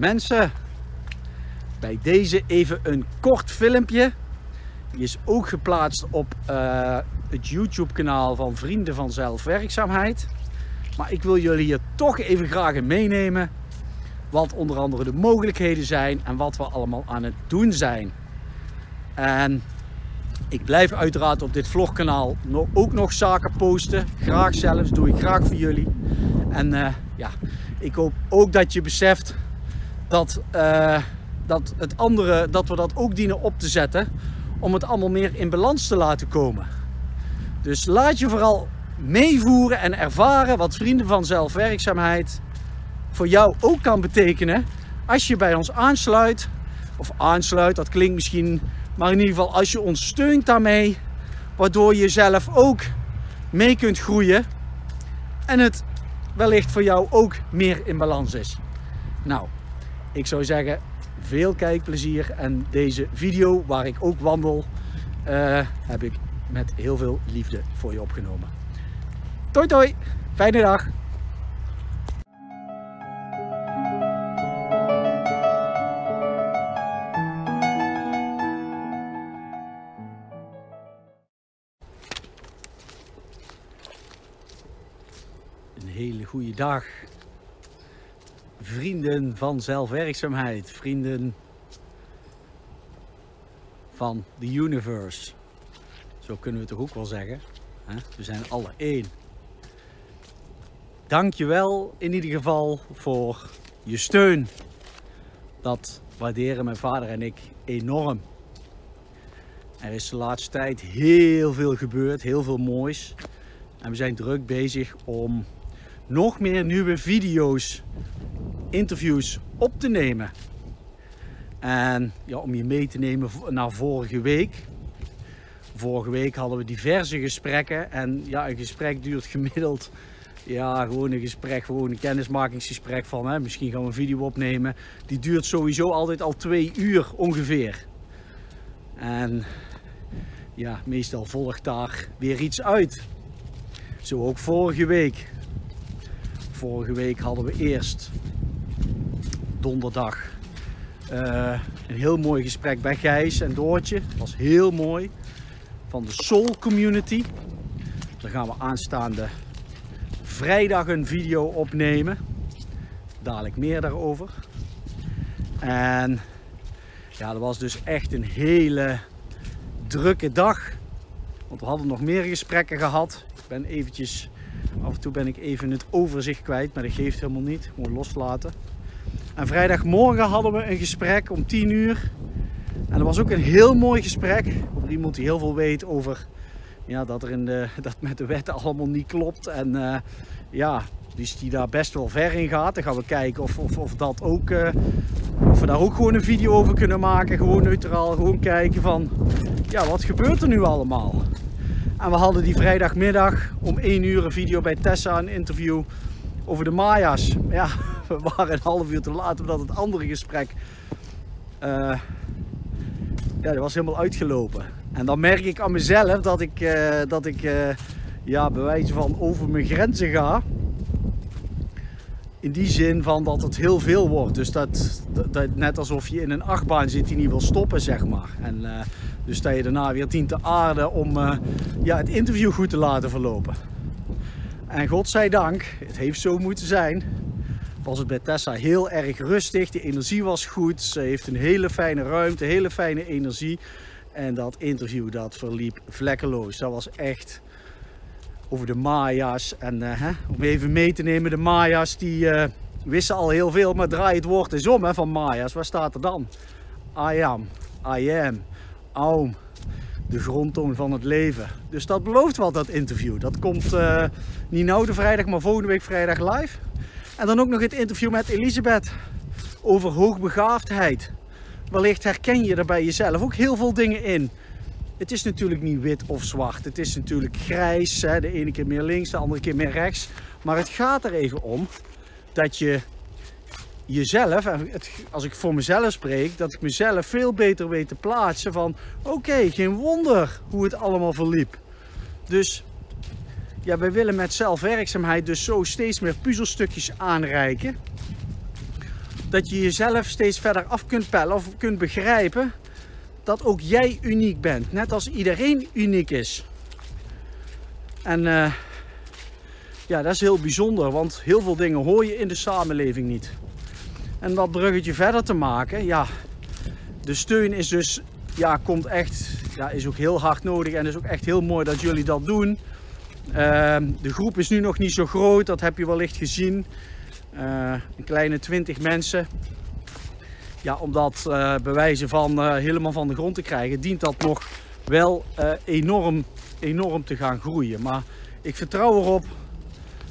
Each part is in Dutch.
Mensen, bij deze even een kort filmpje. Die is ook geplaatst op uh, het YouTube kanaal van Vrienden van Zelfwerkzaamheid. Maar ik wil jullie hier toch even graag in meenemen. Wat onder andere de mogelijkheden zijn en wat we allemaal aan het doen zijn. En ik blijf uiteraard op dit vlogkanaal ook nog zaken posten. Graag zelfs, doe ik graag voor jullie. En uh, ja, ik hoop ook dat je beseft dat, uh, dat, het andere, dat we dat ook dienen op te zetten. Om het allemaal meer in balans te laten komen. Dus laat je vooral meevoeren en ervaren wat vrienden van zelfwerkzaamheid voor jou ook kan betekenen. Als je bij ons aansluit. Of aansluit, dat klinkt misschien maar in ieder geval als je ons steunt daarmee, waardoor je zelf ook mee kunt groeien en het wellicht voor jou ook meer in balans is. Nou, ik zou zeggen veel kijkplezier en deze video waar ik ook wandel uh, heb ik met heel veel liefde voor je opgenomen. Toi toi, fijne dag! hele goede dag. Vrienden van zelfwerkzaamheid, vrienden van the universe. Zo kunnen we het toch ook wel zeggen. We zijn alle één. Dank je wel in ieder geval voor je steun. Dat waarderen mijn vader en ik enorm. Er is de laatste tijd heel veel gebeurd, heel veel moois. En we zijn druk bezig om nog meer nieuwe video's, interviews op te nemen. En ja, om je mee te nemen naar vorige week. Vorige week hadden we diverse gesprekken. En ja, een gesprek duurt gemiddeld. Ja, gewoon een gesprek, gewoon een kennismakingsgesprek van hè, misschien gaan we een video opnemen. Die duurt sowieso altijd al twee uur ongeveer. En ja, meestal volgt daar weer iets uit. Zo ook vorige week. Vorige week hadden we eerst donderdag uh, een heel mooi gesprek bij Gijs en Doortje. Was heel mooi. Van de Soul Community. Daar gaan we aanstaande vrijdag een video opnemen. Dadelijk meer daarover. En ja, dat was dus echt een hele drukke dag. Want we hadden nog meer gesprekken gehad. Ik ben eventjes Af en toe ben ik even het overzicht kwijt, maar dat geeft helemaal niet. Gewoon loslaten. En vrijdagmorgen hadden we een gesprek om 10 uur. En dat was ook een heel mooi gesprek. Over iemand die heel veel weet over ja, dat, er in de, dat met de wetten allemaal niet klopt. En uh, ja, dus die daar best wel ver in gaat. Dan gaan we kijken of, of, of dat ook, uh, of we daar ook gewoon een video over kunnen maken. Gewoon neutraal, gewoon kijken van, ja, wat gebeurt er nu allemaal? En we hadden die vrijdagmiddag om 1 uur een video bij Tessa, een interview over de Maya's. Ja, we waren een half uur te laat omdat het andere gesprek, uh, ja, dat was helemaal uitgelopen. En dan merk ik aan mezelf dat ik, uh, dat ik uh, ja, bij wijze van over mijn grenzen ga. In die zin van dat het heel veel wordt. Dus dat, dat, net alsof je in een achtbaan zit die niet wil stoppen, zeg maar. En, dus dat je daarna weer dient te aarden om ja, het interview goed te laten verlopen. En godzijdank, het heeft zo moeten zijn, was het bij Tessa heel erg rustig. De energie was goed. Ze heeft een hele fijne ruimte, hele fijne energie. En dat interview dat verliep vlekkeloos. Dat was echt over de Maya's. En uh, hè, om even mee te nemen, de Maya's die uh, wisten al heel veel. Maar draai het woord eens om hè, van Maya's. Waar staat er dan? I am, I am, Aum, de grondtoon van het leven. Dus dat belooft wel dat interview. Dat komt uh, niet nou de vrijdag, maar volgende week vrijdag live. En dan ook nog het interview met Elisabeth over hoogbegaafdheid. Wellicht herken je er bij jezelf ook heel veel dingen in. Het is natuurlijk niet wit of zwart. Het is natuurlijk grijs. Hè? De ene keer meer links, de andere keer meer rechts. Maar het gaat er even om dat je jezelf, als ik voor mezelf spreek, dat ik mezelf veel beter weet te plaatsen van oké, geen wonder hoe het allemaal verliep. Dus ja, wij willen met zelfwerkzaamheid dus zo steeds meer puzzelstukjes aanreiken dat je jezelf steeds verder af kunt pellen of kunt begrijpen dat ook jij uniek bent. Net als iedereen uniek is. En uh, ja, dat is heel bijzonder, want heel veel dingen hoor je in de samenleving niet. En dat bruggetje verder te maken, ja, de steun is dus, ja, komt echt, ja, is ook heel hard nodig en is ook echt heel mooi dat jullie dat doen. Uh, de groep is nu nog niet zo groot, dat heb je wellicht gezien. Uh, een kleine 20 mensen. Ja, om dat uh, bewijzen van uh, helemaal van de grond te krijgen, dient dat nog wel enorm, enorm te gaan groeien. Maar ik vertrouw erop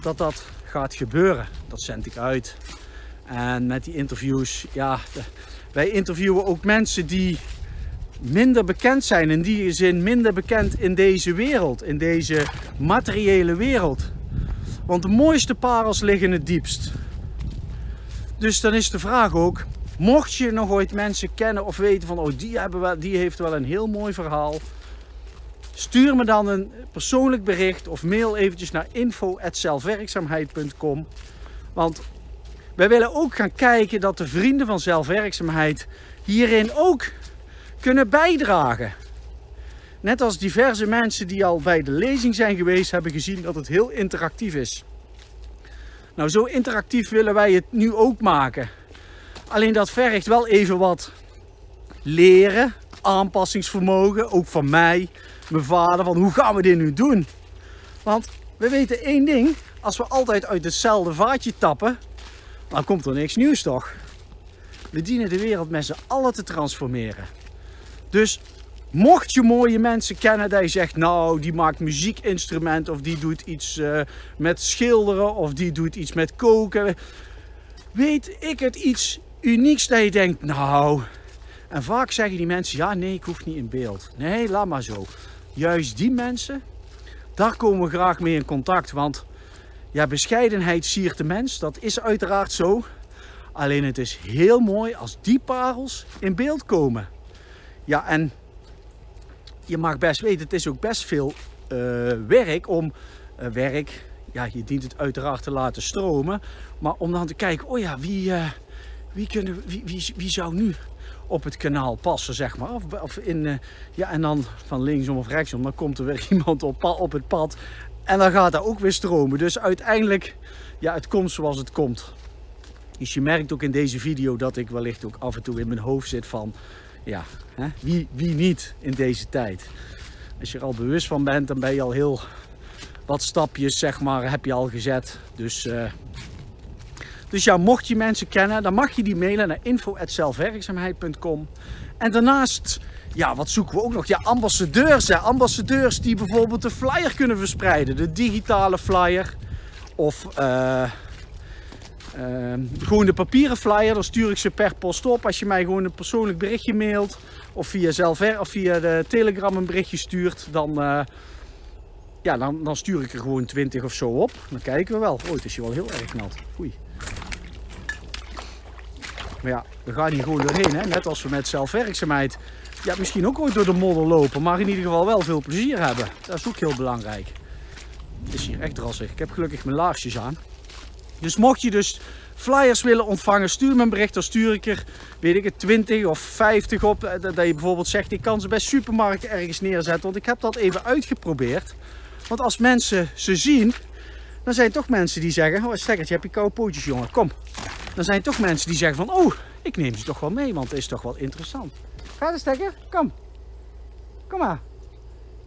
dat dat gaat gebeuren. Dat zend ik uit. En met die interviews, ja, wij interviewen ook mensen die minder bekend zijn. In die zin minder bekend in deze wereld, in deze materiële wereld. Want de mooiste parels liggen het diepst. Dus dan is de vraag ook, mocht je nog ooit mensen kennen of weten van, oh die, hebben die heeft wel een heel mooi verhaal. Stuur me dan een persoonlijk bericht of mail eventjes naar info.zelfwerkzaamheid.com. Want wij willen ook gaan kijken dat de vrienden van zelfwerkzaamheid hierin ook kunnen bijdragen. Net als diverse mensen die al bij de lezing zijn geweest, hebben gezien dat het heel interactief is. Nou, zo interactief willen wij het nu ook maken. Alleen dat vergt wel even wat leren, aanpassingsvermogen, ook van mij, mijn vader, van hoe gaan we dit nu doen? Want we weten één ding, als we altijd uit hetzelfde vaatje tappen, dan komt er niks nieuws toch? We dienen de wereld met z'n allen te transformeren. Dus mocht je mooie mensen kennen dat je zegt, nou die maakt muziekinstrumenten of die doet iets uh, met schilderen of die doet iets met koken. Weet ik het iets unieks dat je denkt, nou... En vaak zeggen die mensen, ja nee ik hoef niet in beeld. Nee, laat maar zo. Juist die mensen, daar komen we graag mee in contact. Want ja, bescheidenheid siert de mens, dat is uiteraard zo. Alleen het is heel mooi als die parels in beeld komen. Ja, en je mag best weten, het is ook best veel uh, werk om uh, werk, ja, je dient het uiteraard te laten stromen, maar om dan te kijken, oh ja, wie, uh, wie, kunnen, wie, wie, wie zou nu op het kanaal passen, zeg maar. Of, of in, ja, en dan van linksom of rechtsom, dan komt er weer iemand op, op het pad en dan gaat dat ook weer stromen. Dus uiteindelijk, ja, het komt zoals het komt. Dus je merkt ook in deze video dat ik wellicht ook af en toe in mijn hoofd zit van, ja, hè, wie, wie niet in deze tijd. Als je er al bewust van bent, dan ben je al heel wat stapjes, zeg maar, heb je al gezet. Dus, uh, dus ja, mocht je mensen kennen, dan mag je die mailen naar info.zelfwerkzaamheid.com. En daarnaast, ja, wat zoeken we ook nog? Ja, ambassadeurs. Hè? Ambassadeurs die bijvoorbeeld de flyer kunnen verspreiden. De digitale flyer. Of uh, uh, gewoon de papieren flyer, dan stuur ik ze per post op. Als je mij gewoon een persoonlijk berichtje mailt of via, zelf, of via de Telegram een berichtje stuurt, dan, uh, ja, dan, dan stuur ik er gewoon 20 of zo op. Dan kijken we wel. Oh, het is hier wel heel erg nat. Oei. Maar ja, we gaan hier gewoon doorheen. Hè? Net als we met zelfwerkzaamheid ja, misschien ook ooit door de modder lopen. Maar in ieder geval wel veel plezier hebben. Dat is ook heel belangrijk. Het is hier echt drassig. Ik heb gelukkig mijn laarsjes aan. Dus mocht je dus flyers willen ontvangen, stuur me een bericht. Dan stuur ik er, weet ik het, 20 of 50 op. Eh, dat je bijvoorbeeld zegt, ik kan ze bij supermarkten ergens neerzetten. Want ik heb dat even uitgeprobeerd. Want als mensen ze zien, dan zijn toch mensen die zeggen... Oh, stekkertje, heb je koude pootjes, jongen, kom. Dan zijn toch mensen die zeggen van... Oh, ik neem ze toch wel mee, want het is toch wel interessant. Ga de stekker, kom. Kom maar.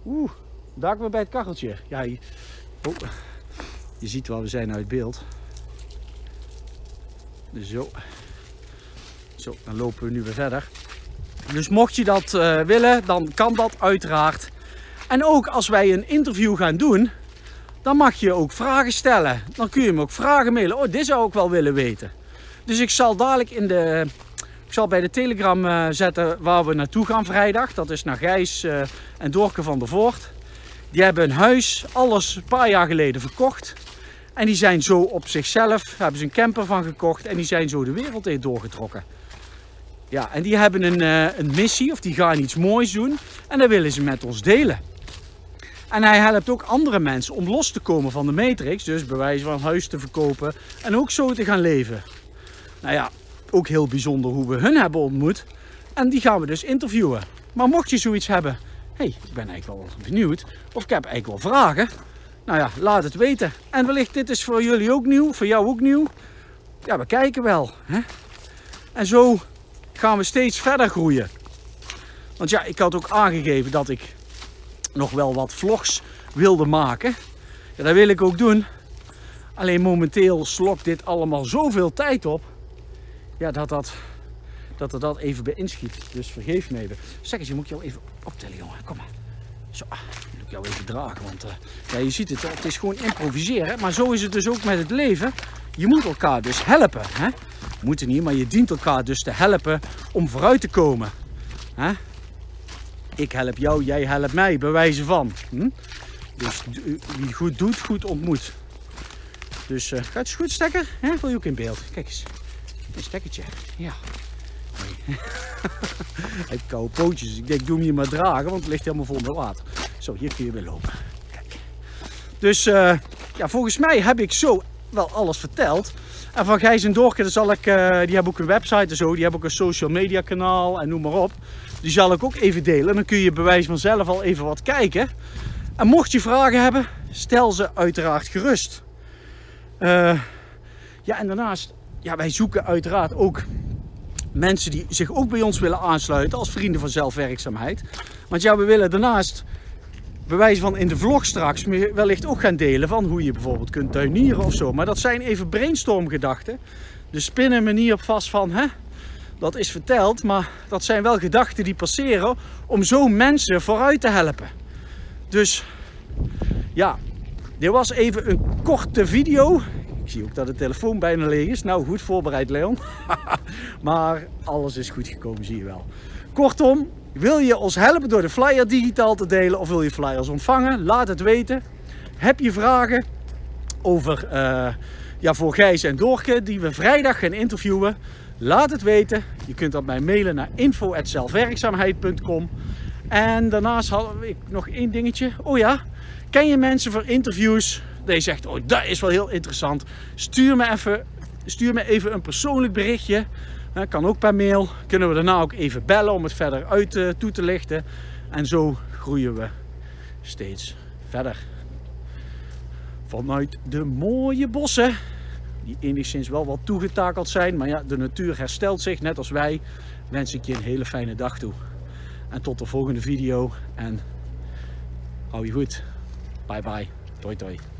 Oeh, daar we bij het kacheltje. Ja, je, oh, je ziet wel, we zijn uit beeld. Zo. Zo, dan lopen we nu weer verder. Dus mocht je dat uh, willen, dan kan dat uiteraard. En ook als wij een interview gaan doen, dan mag je ook vragen stellen. Dan kun je me ook vragen mailen. Oh, dit zou ik wel willen weten. Dus ik zal dadelijk in de... Ik zal bij de Telegram uh, zetten waar we naartoe gaan vrijdag. Dat is naar Gijs uh, en Dorke van der Voort. Die hebben een huis, alles een paar jaar geleden verkocht. En die zijn zo op zichzelf, hebben ze een camper van gekocht en die zijn zo de wereld in doorgetrokken. Ja, en die hebben een, uh, een missie of die gaan iets moois doen en dat willen ze met ons delen. En hij helpt ook andere mensen om los te komen van de matrix, dus bij wijze van huis te verkopen en ook zo te gaan leven. Nou ja, ook heel bijzonder hoe we hun hebben ontmoet. En die gaan we dus interviewen. Maar mocht je zoiets hebben, hey, ik ben eigenlijk wel benieuwd. Of ik heb eigenlijk wel vragen. Nou ja, laat het weten. En wellicht dit is voor jullie ook nieuw, voor jou ook nieuw. Ja, we kijken wel. Hè? En zo gaan we steeds verder groeien. Want ja, ik had ook aangegeven dat ik nog wel wat vlogs wilde maken. Ja, dat wil ik ook doen. Alleen momenteel slokt dit allemaal zoveel tijd op. Ja, dat dat, dat er dat even bij inschiet. Dus vergeef me even. Zeg eens, je moet jou even optellen, jongen. Kom maar. Zo, ah, moet ik jou even dragen. Want uh, ja, je ziet het, het is gewoon improviseren. Maar zo is het dus ook met het leven. Je moet elkaar dus helpen. Hè? Moeten niet, maar je dient elkaar dus te helpen om vooruit te komen. Hè? Ik help jou, jij helpt mij, bij wijze van. Hm? Dus wie goed doet, goed ontmoet. Dus uh, gaat het goed, stekker? Hè? Wil je ook in beeld? Kijk eens. Een stekkertje. Ja. Nee. Hij heeft koude pootjes. Ik denk, doe hem hier maar dragen, want het ligt helemaal vol met water. Zo, hier kun je weer lopen. Kijk. Dus uh, ja, volgens mij heb ik zo wel alles verteld. En van Gijs en Dorke, zal ik, uh, die hebben ook een website en zo. Die hebben ook een social media kanaal en noem maar op. Die zal ik ook even delen. Dan kun je bewijs vanzelf al even wat kijken. En mocht je vragen hebben, stel ze uiteraard gerust. Uh, ja, en daarnaast, ja, wij zoeken uiteraard ook mensen die zich ook bij ons willen aansluiten als vrienden van zelfwerkzaamheid. Want ja, we willen daarnaast bewijs van in de vlog straks wellicht ook gaan delen van hoe je bijvoorbeeld kunt tuinieren of zo. Maar dat zijn even brainstormgedachten. Dus spinnen me niet op vast van, hè, dat is verteld, maar dat zijn wel gedachten die passeren om zo mensen vooruit te helpen. Dus ja, dit was even een korte video. Ik zie ook dat de telefoon bijna leeg is. Nou, goed voorbereid Leon. maar alles is goed gekomen, zie je wel. Kortom, wil je ons helpen door de flyer digitaal te delen of wil je flyers ontvangen? Laat het weten. Heb je vragen over uh, ja, voor Gijs en Dorke die we vrijdag gaan interviewen? Laat het weten. Je kunt dat mij mailen naar info.zelfwerkzaamheid.com En daarnaast had ik nog één dingetje. Oh ja, ken je mensen voor interviews? Dat zegt, oh dat is wel heel interessant. Stuur me even, stuur me even een persoonlijk berichtje. Kan ook per mail. Kunnen we daarna ook even bellen om het verder uit uh, toe te lichten. En zo groeien we steeds verder. Vanuit de mooie bossen, die enigszins wel wat toegetakeld zijn. Maar ja, de natuur herstelt zich net als wij. Wens ik je een hele fijne dag toe. En tot de volgende video. En hou je goed. Bye bye. Toi toi.